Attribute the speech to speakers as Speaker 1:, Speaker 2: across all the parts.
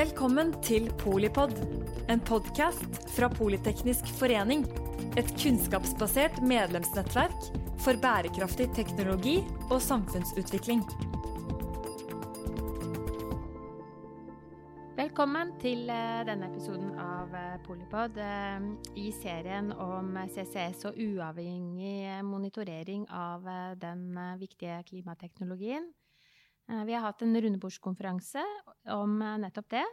Speaker 1: Velkommen til Polipod, en podkast fra Politeknisk forening. Et kunnskapsbasert medlemsnettverk for bærekraftig teknologi og samfunnsutvikling.
Speaker 2: Velkommen til eh, denne episoden av eh, Polipod eh, i serien om CCS og uavhengig monitorering av den viktige klimateknologien. Eh, vi har hatt en rundebordskonferanse om eh, nettopp det.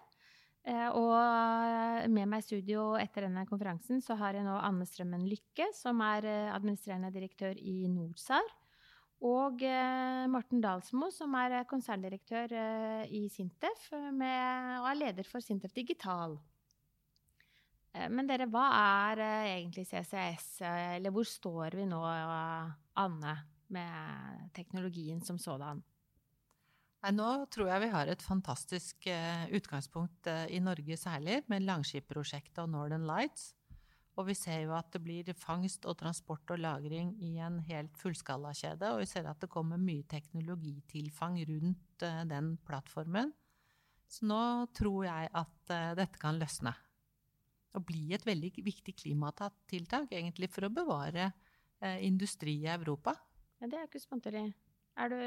Speaker 2: Eh, og med meg i studio etter denne konferansen så har jeg nå Anne Strømmen Lykke, som er administrerende direktør i NorSAR. Og Morten Dalsmo, som er konserndirektør i Sintef med, og er leder for Sintef Digital. Men dere, hva er egentlig CCS, eller hvor står vi nå, Anne, med teknologien som sådan?
Speaker 3: Nå tror jeg vi har et fantastisk eh, utgangspunkt eh, i Norge særlig, med Langskip-prosjektet og Northern Lights. Og vi ser jo at det blir fangst og transport og lagring i en helt fullskalakjede. Og vi ser at det kommer mye teknologitilfang rundt eh, den plattformen. Så nå tror jeg at dette kan løsne. Og bli et veldig viktig klimatiltak, egentlig, for å bevare industri i Europa.
Speaker 2: Ja, det er ikke spontant. Er du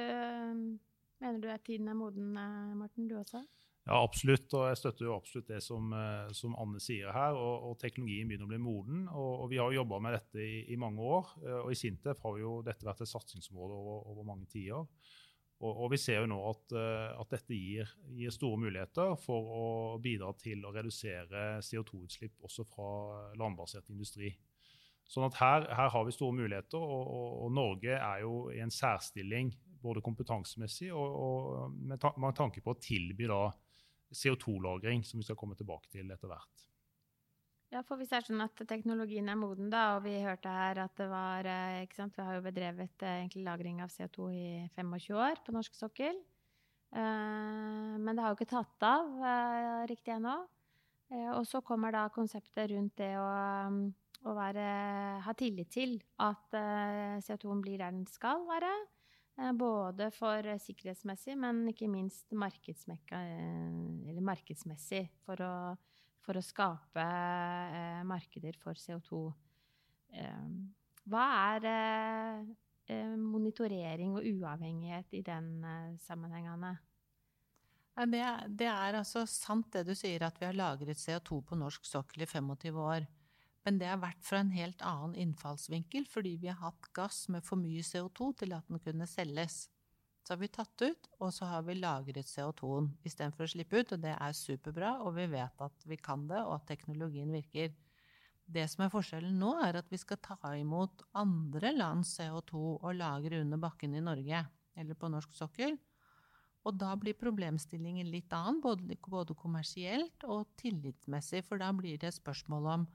Speaker 2: Mener du at tiden er moden, eh, Morten, du også?
Speaker 4: Ja, absolutt. Og jeg støtter jo absolutt det som, eh, som Anne sier her. Og, og, teknologien begynner å bli moden. Og, og vi har jo jobba med dette i, i, mange år. Eh, og i Sintef har jo dette vært et satsingsområde over, over mange tiår. Og, og, vi ser jo nå at, at dette gir, gir, store muligheter for å bidra til å redusere CO2-utslipp også fra landbasert industri. Sånn at her, her, har vi store muligheter, og, og, Norge er jo i en særstilling både kompetansemessig og, og med, ta med, tanke på å tilby CO2-lagring, som vi skal komme tilbake til etter hvert.
Speaker 2: Ja, for Hvis det er sånn at teknologien er moden, da, og vi hørte her at det var eh, ikke sant, Vi har jo bedrevet eh, lagring av CO2 i 25 år på norsk sokkel. Uh, men det har jo ikke tatt av riktig ennå. Og så kommer da konseptet rundt det å, um, å være, ha tillit til at CO2-en blir der den skal være. Eh, både for sikkerhetsmessig, men ikke minst eh, markedsmessig for å, for å skape eh, markeder for CO2. Hva er monitorering og uavhengighet i den sammenhengene?
Speaker 3: Det, det, er altså sant det du sier, at vi har lagret CO2 på norsk sokkel i 25 år. Men det har vært fra en helt annen innfallsvinkel, fordi vi har hatt gass med for mye CO2 til at den kunne selges. Så har vi tatt ut, og så har vi lagret CO2-en istedenfor å slippe ut. Og det er superbra, og vi vet at vi kan det, og at teknologien virker. Det som er forskjellen nå, er at vi skal ta imot andre lands CO2 og lagre under bakken i Norge, eller på norsk sokkel. Og da blir problemstillingen litt annen, både, både kommersielt og tillitsmessig, for da blir det spørsmål om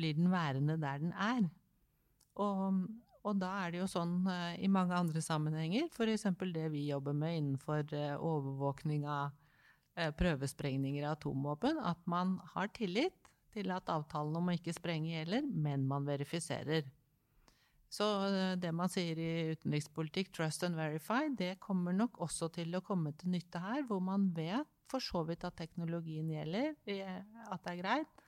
Speaker 3: blir den værende der den er. Og, og da er det jo sånn uh, i mange andre sammenhenger, f.eks. det vi jobber med innenfor uh, overvåkning av uh, prøvesprengninger av atomvåpen, at man har tillit til at avtalen om å ikke sprenge gjelder, men man verifiserer. Så det man sier i utenrikspolitikk, trust and verify, det kommer nok også til å komme til nytte her, hvor man vet for så vidt at teknologien gjelder, at det er greit,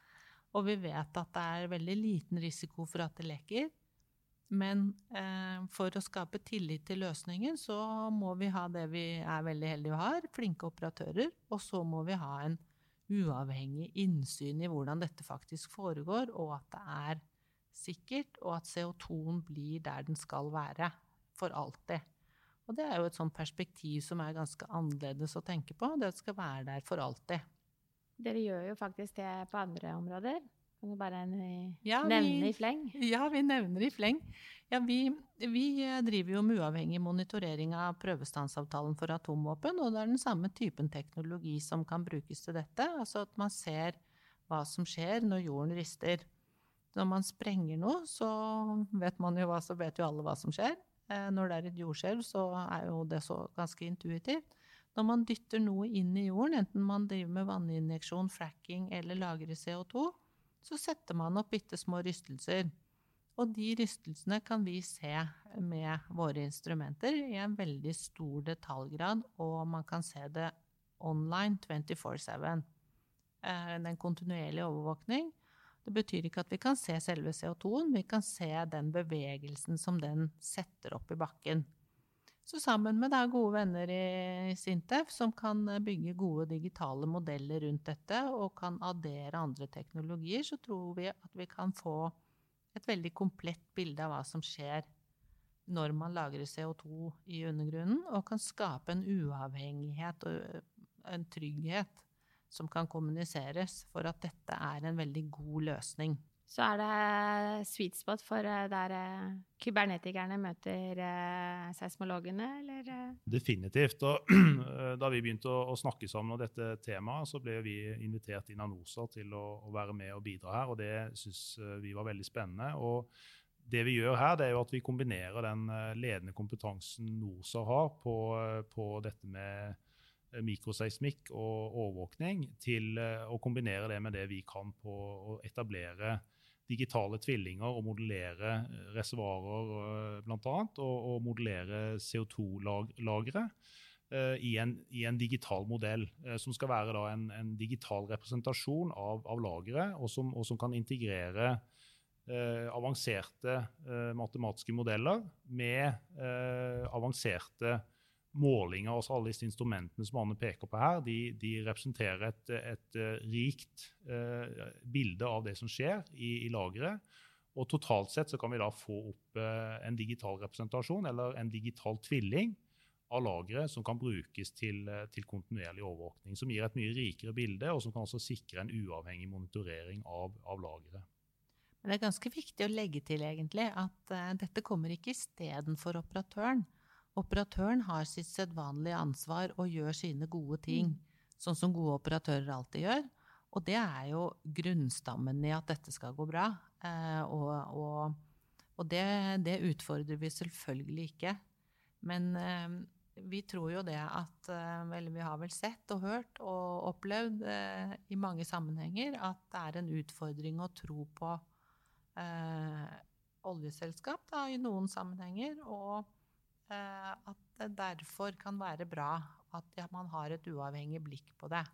Speaker 3: og vi vet at det er veldig liten risiko for at det leker. Men eh, for å skape tillit til løsningen, så må vi ha det vi er veldig heldige å ha, flinke operatører. Og så må vi ha en uavhengig innsyn i hvordan dette faktisk foregår, og at det er sikkert, og at CO2-en blir der den skal være. For alltid. Og det er jo et sånt perspektiv som er ganske annerledes å tenke på. Det skal være der for alltid.
Speaker 2: Dere gjør jo faktisk det på andre områder. Kan du bare ja, nevne vi, i fleng?
Speaker 3: Ja, vi nevner i fleng. Ja, vi, vi, driver jo med uavhengig monitorering av prøvestansavtalen for atomvåpen. Og det er den samme typen teknologi som kan brukes til dette. Altså at man ser hva som skjer når jorden rister. Når man sprenger noe, så vet man jo hva, så vet jo alle hva som skjer. Eh, når det er et jordskjelv, så er jo det så ganske intuitivt. Når man dytter noe inn i jorden, enten man driver med vanninjeksjon, fracking eller lagrer CO2, så setter man opp bitte små rystelser. Og de rystelsene kan vi se med våre instrumenter i en veldig stor detaljgrad, og man kan se det online 24-7. eh, den kontinuerlige overvåkning. Det betyr ikke at vi kan se selve CO2-en, vi kan se den bevegelsen som den setter opp i bakken. Så sammen med da gode venner i Sintef som kan bygge gode digitale modeller rundt dette, og kan addere andre teknologier, så tror vi at vi kan få et veldig komplett bilde av hva som skjer når man lagrer CO2 i undergrunnen, og kan skape en uavhengighet og en trygghet som kan kommuniseres for at dette er en veldig god løsning.
Speaker 2: Så er det sweet spot for eh, der eh, kybernetikerne møter eh, seismologene, eller?
Speaker 4: Definitivt. Og da vi begynte å, snakke sammen om dette temaet, så ble vi invitert inn av NOSA til å, være med og bidra her, og det syns vi var veldig spennende. Og det vi gjør her, det er jo at vi kombinerer den ledende kompetansen NOSA har på, på dette med mikroseismikk og overvåkning, til å kombinere det med det vi kan på å etablere digitale tvillinger og modellere eh, reservoarer eh, bl.a. Og, og modellere CO2-lagre uh, i, i, en digital modell, som skal være en, en, digital representasjon av, av lageret, og, og, som kan integrere eh, avanserte matematiske modeller med avanserte målinger, altså alle disse instrumentene som Anne peker på her, de, de representerer et, et uh, rikt uh, bilde av det som skjer i, i lageret. Og totalt sett så kan vi da få opp uh, en digital representasjon, eller en digital tvilling, av lageret som kan brukes til, til, kontinuerlig overvåkning. Som gir et mye rikere bilde, og som kan også sikre en uavhengig monitorering av, av lageret.
Speaker 3: Men det er ganske viktig å legge til egentlig at dette kommer ikke istedenfor operatøren. Operatøren har sitt sedvanlige ansvar og gjør sine gode ting, mm. sånn som gode operatører alltid gjør. Og det er jo grunnstammen i at dette skal gå bra. Eh, og, og, og det, det, utfordrer vi selvfølgelig ikke. Men eh, vi tror jo det at eh, Eller vi har vel sett og hørt og opplevd eh, i mange sammenhenger at det er en utfordring å tro på eh, oljeselskap da, i noen sammenhenger. og at det derfor kan være bra at man har et uavhengig blikk på det.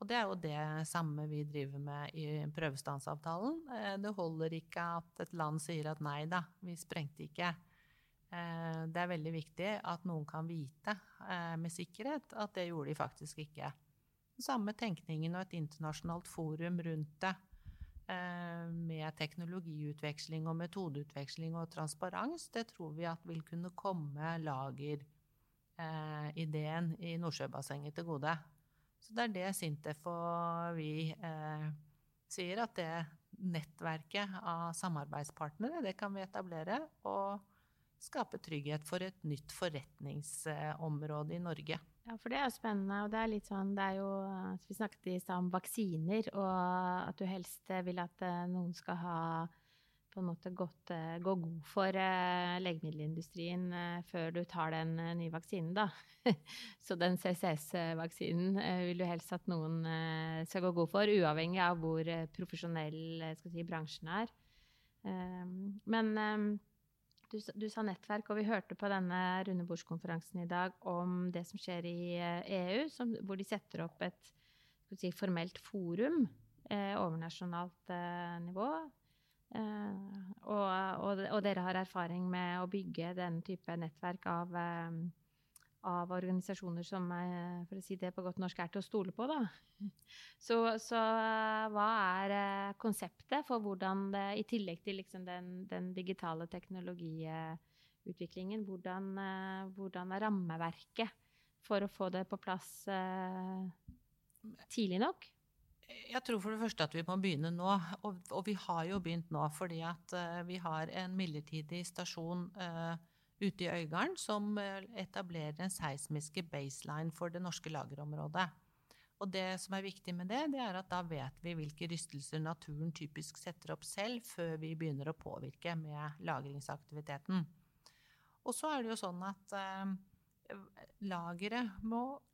Speaker 3: Og det er jo det samme vi driver med i prøvestansavtalen. Eh, det holder ikke at et land sier at nei da, vi sprengte ikke. Eh, det er veldig viktig at noen kan vite med sikkerhet at det gjorde de faktisk ikke. Den samme tenkningen og et internasjonalt forum rundt det Eh, med teknologiutveksling og metodeutveksling og transparens, det tror vi at vil kunne komme lagerideen eh, i Nordsjøbassenget til gode. Så det er det Sintef og vi eh, sier, at det nettverket av samarbeidspartnere, det kan vi etablere. og skape trygghet for et nytt forretningsområde i Norge.
Speaker 2: Ja, for det er jo spennende. Og det er litt sånn det er jo, Vi snakket i stad om vaksiner, og at du helst vil at eh, noen skal ha på en måte gått, eh, gå god for eh, legemiddelindustrien før du tar den nye vaksinen, da. Så den CCS-vaksinen vil du helst at noen skal gå god for, uavhengig av hvor profesjonell si, bransjen er. Men du, du, sa nettverk, og vi hørte på denne rundebordskonferansen i dag om det som skjer i EU, eh, som, hvor de setter opp et si, formelt forum, eh, overnasjonalt eh, nivå. Eh, og, og, og, dere har erfaring med å bygge denne type nettverk av eh, av organisasjoner som for å si det på godt norsk er til å stole på. Da. Så, så hva er eh, konseptet for hvordan det, i tillegg til liksom den, den, digitale teknologiutviklingen, hvordan, eh, hvordan, er rammeverket for å få det på plass eh, tidlig nok?
Speaker 3: Jeg tror for det første at vi må begynne nå. Og, og vi har jo begynt nå fordi at vi har en midlertidig stasjon uh, ute i Øygarden som eh, etablerer en seismiske baseline for det norske lagerområdet. Og det som er viktig med det, det er at da vet vi hvilke rystelser naturen typisk setter opp selv, før vi begynner å påvirke med lagringsaktiviteten. Og så er det jo sånn at eh, lageret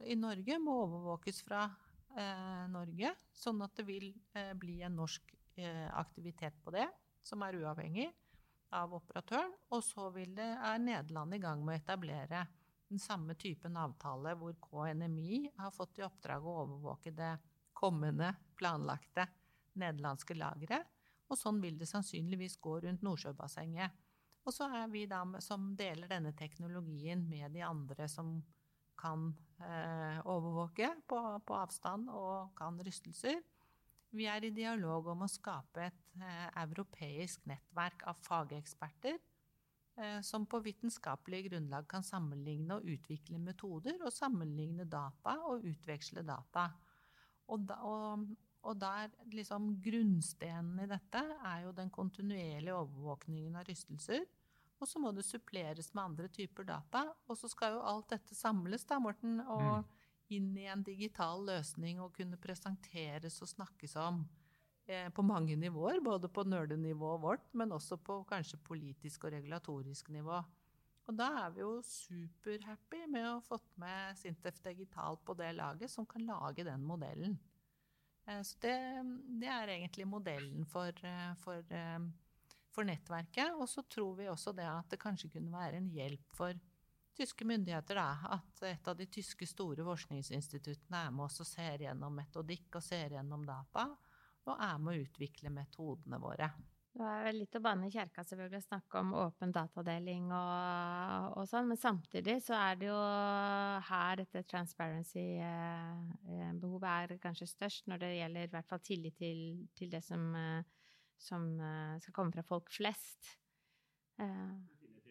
Speaker 3: i Norge må overvåkes fra eh, Norge, sånn at det vil eh, bli en norsk eh, aktivitet på det, som er uavhengig av operatøren. Og så det, er Nederland i gang med å etablere den samme typen avtale hvor KNMI har fått i oppdrag å overvåke det kommende planlagte nederlandske lageret. Og sånn vil det sannsynligvis gå rundt Nordsjøbassenget. Og så er vi da som deler denne teknologien med de andre som kan eh, overvåke på, på, avstand og kan rystelser. Vi er i dialog om å skape et eh, europeisk nettverk av fageksperter eh, som på vitenskapelig grunnlag kan sammenligne og utvikle metoder, og sammenligne data og utveksle data. Og, da, og, og der liksom grunnstenen i dette er jo den kontinuerlige overvåkningen av rystelser. Og så må det suppleres med andre typer data. Og så skal jo alt dette samles, da, Morten, og mm. Inn i en digital løsning og kunne presenteres og snakkes om eh, på mange nivåer. Både på nerdenivået vårt, men også på kanskje politisk og regulatorisk nivå. Og da er vi jo superhappy med å ha fått med Sintef Digital på det laget, som kan lage den modellen. Eh, så det, det er egentlig modellen for, eh, for eh, for nettverket. Og så tror vi også det at det kanskje kunne være en hjelp for tyske myndigheter. Da, at et av de tyske store forskningsinstituttene er med oss og ser gjennom metodikk og ser gjennom data. Og er med å utvikle metodene våre.
Speaker 2: Det er vel litt å banne i kjerka selvfølgelig å snakke om åpen datadeling og, og, sånn, men samtidig så er det jo her dette transparency-behovet eh, er kanskje størst når det gjelder i hvert fall tillit til, til det som eh, som skal komme fra folk flest. Uh,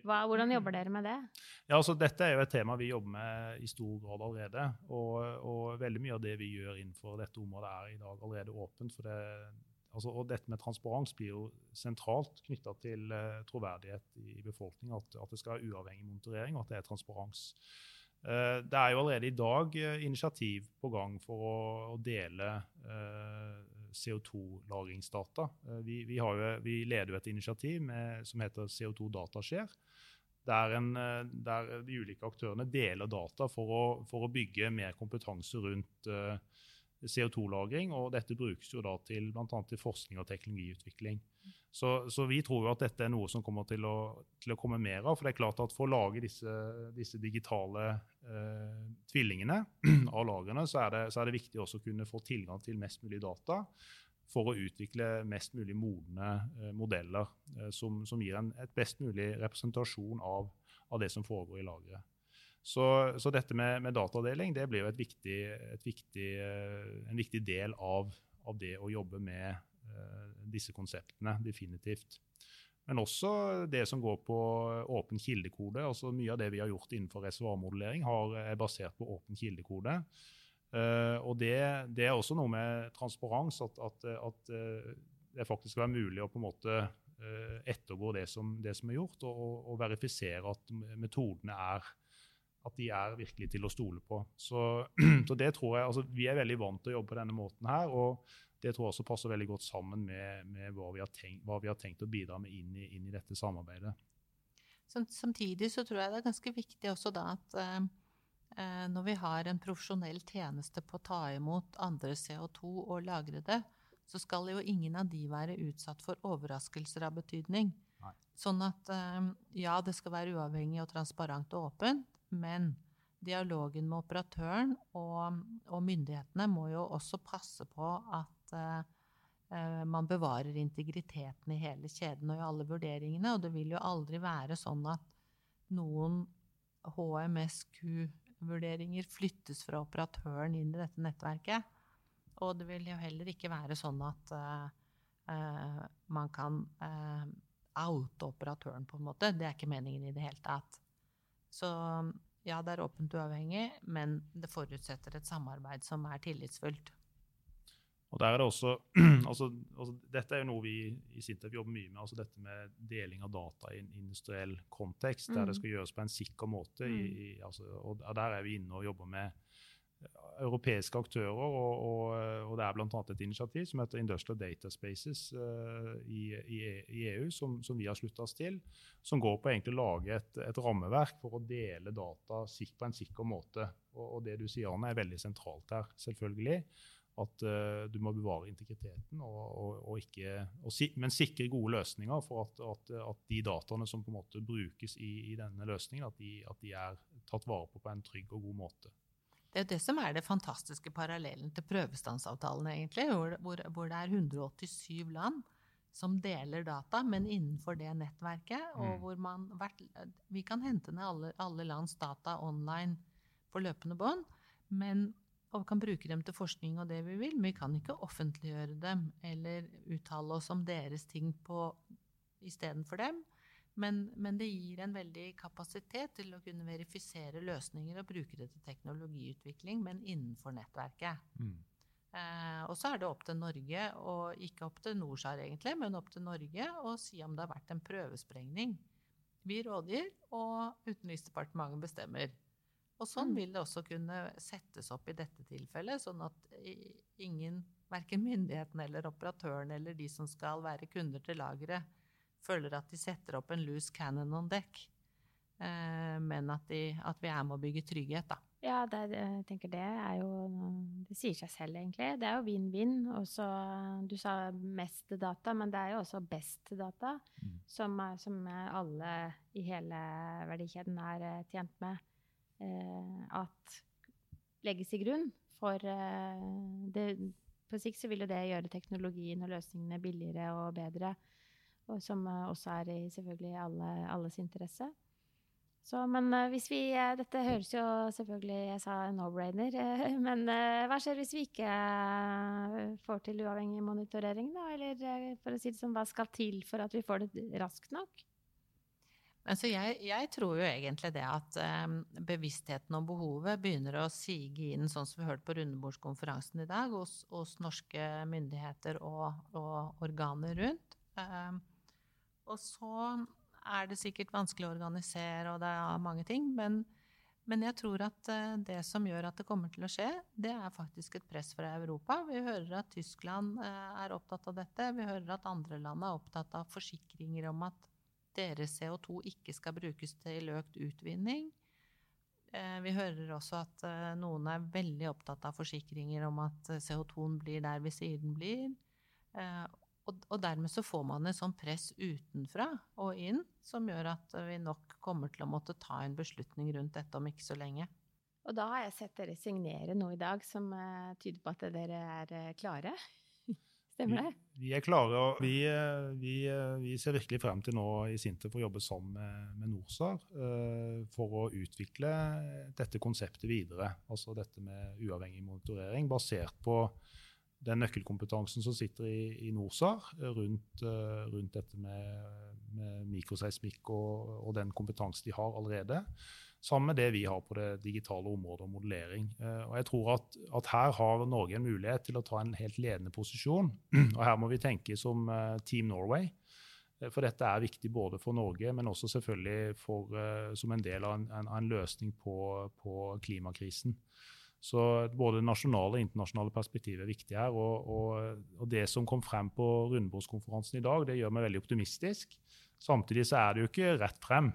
Speaker 2: hva, hvordan jobber dere med det?
Speaker 4: Ja, altså Dette er jo et tema vi jobber med i stor grad allerede. Og, og veldig mye av det vi gjør innenfor dette området, er i dag allerede åpent. for det Altså, og dette med transparens blir jo sentralt knytta til uh, troverdighet i, befolkninga. befolkningen. At, at, det skal være uavhengig monitorering, og at det er transparens. Uh, det er jo allerede i dag uh, initiativ på gang for å, å dele CO2-lagringsdata. Eh, vi, vi, vi, leder jo et initiativ med, som heter CO2 Datashare. Der, en, eh, der, de ulike aktørene deler data for å, for å bygge mer kompetanse rundt uh, CO2-lagring. og Dette brukes jo da til bl.a. til forskning og teknologiutvikling. Så, så, vi tror jo at dette er noe som kommer til å, til å, komme mer av. For det er klart at for å lage disse, disse digitale eh, tvillingene av lagrene, så er, det, så er det viktig også å kunne få tilgang til mest mulig data for å utvikle mest mulig modne eh, modeller eh, som, som, gir en et best mulig representasjon av, av det som foregår i lageret. Så, så, dette med, med, datadeling det blir jo et viktig, et viktig, eh, en viktig del av, av det å jobbe med disse konseptene, definitivt. Men også det som går på åpen kildekode. altså Mye av det vi har gjort innenfor reservoarmodellering, er basert på åpen kildekode. Uh, og det, det, er også noe med transparens, at, at, at det faktisk skal være mulig å på en måte ettergå det som, det som, er gjort, og, og, verifisere at metodene er at de er virkelig til å stole på. Så, så det tror jeg, altså Vi er veldig vant til å jobbe på denne måten her. og det tror jeg også passer veldig godt sammen med, med hva, vi tenkt, hva, vi har tenkt, å bidra med inn i, inn i dette samarbeidet.
Speaker 3: Samtidig så tror jeg det er ganske viktig også da at eh, eh, når vi har en profesjonell tjeneste på å ta imot andre CO2 og lagre det, så skal jo ingen av de være utsatt for overraskelser av betydning. Nei. Sånn at eh, ja, det skal være uavhengig og transparent og åpent, men dialogen med operatøren og, og myndighetene må jo også passe på at uh, man bevarer integriteten i hele kjeden og i alle vurderingene. Og det vil jo aldri være sånn at noen HMSQ-vurderinger flyttes fra operatøren inn i dette nettverket. Og det vil jo heller ikke være sånn at uh, uh, man kan oute operatøren, på en måte. Det er ikke meningen i det hele tatt. Så ja, det er åpent uavhengig, men det forutsetter et samarbeid som er tillitsfullt.
Speaker 4: Og der er det også, altså, altså, Dette er jo noe vi i Sintef jobber mye med. altså Dette med deling av data i en industriell kontekst, der det mm. skal gjøres på en sikker måte. I, mm. i, altså, og Der er vi inne og jobber med europeiske aktører. Og, og, og er bl.a. et initiativ som heter Industrial Data Spaces uh, i, i, i, EU, som, som, vi har slutta oss til. Som går på å lage et, et rammeverk for å dele data på en sikker måte. Og, og det du sier, Arne, er veldig sentralt her, selvfølgelig at uh, du må bevare integriteten, og, og, ikke, men sikre gode løsninger for at, at, at, de dataene som på en måte brukes i, i denne løsningen, at de, at de, er tatt vare på på en trygg og god måte.
Speaker 3: Det er jo det som er det fantastiske parallellen til prøvestansavtalen, egentlig, hvor, hvor, det er 187 land som deler data, men innenfor det nettverket, og mm. hvor man Vi kan hente ned alle, alle lands data online på løpende bånd, men og vi kan bruke dem til forskning og det vi vil, men vi kan ikke offentliggjøre dem eller uttale oss om deres ting istedenfor dem. Men, men, det gir en veldig kapasitet til å kunne verifisere løsninger og bruke det til teknologiutvikling, men innenfor nettverket. Mm. Eh, og så er det opp til Norge, og ikke opp til NORSAR egentlig, men opp til Norge å si om det har vært en prøvesprengning. Vi rådgir, og Utenriksdepartementet bestemmer. Og sånn mm. vil det også kunne settes opp i dette tilfellet, sånn at ingen, verken myndighetene eller operatøren eller de som skal være kunder til lageret, føler at de setter opp en loose cannon on deck. Eh, men at, de, at, vi er med å bygge trygghet, da.
Speaker 2: Ja, det, jeg tenker det er jo Det sier seg selv, egentlig. Det er jo vinn-vinn. Du sa mest data, men det er jo også best data, mm. som, som, alle i hele verdikjeden er eh, tjent med eh, at legges til grunn. For eh, det, på sikt så vil jo det gjøre teknologien og løsningene billigere og bedre og som eh, også er i selvfølgelig alle, alles interesse. Så, men uh, hvis vi uh, Dette høres jo selvfølgelig Jeg sa no-brainer. Men hva skjer hvis vi ikke får til uavhengig monitorering, da? Eller for å si det sånn, hva skal til for at vi får det raskt nok?
Speaker 3: Altså jeg, jeg, tror jo egentlig det at bevisstheten om behovet begynner å sige inn, sånn som vi hørte på rundebordskonferansen i dag, hos, hos norske myndigheter og, og organer rundt. Og så er det sikkert vanskelig å organisere, og det er mange ting. Men, men, jeg tror at eh, det som gjør at det kommer til å skje, det er faktisk et press fra Europa. Vi hører at Tyskland eh, er opptatt av dette. Vi hører at andre land er opptatt av forsikringer om at deres CO2 ikke skal brukes til økt utvinning. Eh, vi hører også at noen er veldig opptatt av forsikringer om at CO2-en blir der vi sier den blir. Og, og, dermed så får man et sånn press utenfra og inn som gjør at vi nok kommer til å måtte ta en beslutning rundt dette om ikke så lenge.
Speaker 2: Og da har jeg sett dere signere noe i dag som uh, tyder på at dere er uh, klare. Stemmer det?
Speaker 4: Vi, vi, er klare, og vi, uh, vi, vi, ser virkelig frem til nå i Sintef å jobbe sammen med, med NORSAR for å utvikle dette konseptet videre. Altså dette med uavhengig monitorering basert på den nøkkelkompetansen som sitter i, i NORSAR rundt, uh, rundt, dette med, med mikroseismikk og, og, den kompetansen de har allerede, sammen med det vi har på det digitale området og modellering. Uh, og jeg tror at, at, her har Norge en mulighet til å ta en helt ledende posisjon. Og her må vi tenke som Team Norway. For dette er viktig både for Norge, men også selvfølgelig for, som en del av en, en, en løsning på, på klimakrisen. Så både nasjonale og internasjonale perspektiv er viktig her. Og, og, og, det som kom frem på rundebordskonferansen i dag, det gjør meg veldig optimistisk. Samtidig så er det jo ikke rett frem.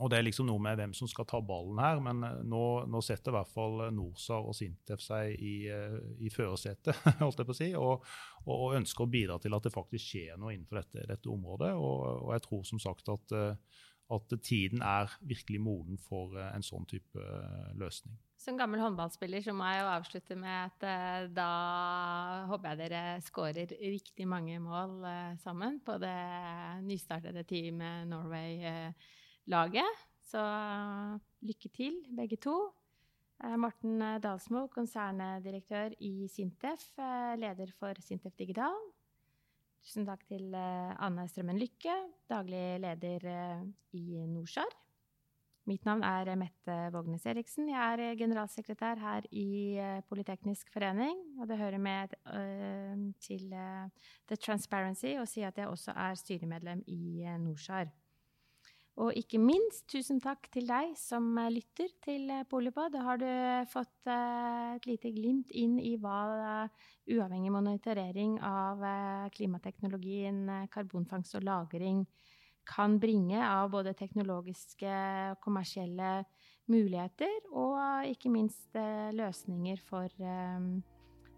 Speaker 4: Og det er liksom noe med hvem som skal ta ballen her, men eh, nå, nå setter i hvert fall NORSAR og Sintef seg i, eh, i førersetet, holdt jeg på å si, og, og, ønsker å bidra til at det faktisk skjer noe innenfor dette, dette området. Og, jeg tror som sagt at, eh, at tiden er virkelig moden for en sånn type løsning.
Speaker 2: Som gammel håndballspiller så må jeg jo avslutte med at uh, da håper jeg dere skårer riktig mange mål uh, sammen på det nystartede Team Norway-laget. Uh, så lykke til, begge to. Morten Dalsmo, konserndirektør i Sintef, leder for Sintef Digital. Tusen takk til Anne Strømmen Lykke, daglig leder i Norsar. Mitt navn er Mette Vågnes Eriksen. Jeg er generalsekretær her i eh, Politeknisk forening. Og det hører med uh, til The Transparency å si at jeg også er styremedlem i NORSAR. Og ikke minst tusen takk til deg som lytter til Polipod. Da har du fått et lite glimt inn i hva uavhengig monitorering av klimateknologien, karbonfangst og -lagring kan bringe av både teknologiske og kommersielle muligheter, og ikke minst eh, løsninger for, eh,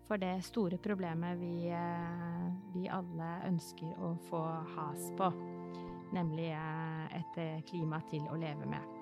Speaker 2: for det store problemet vi, eh, vi, alle ønsker å få has på, nemlig et klima til å leve med.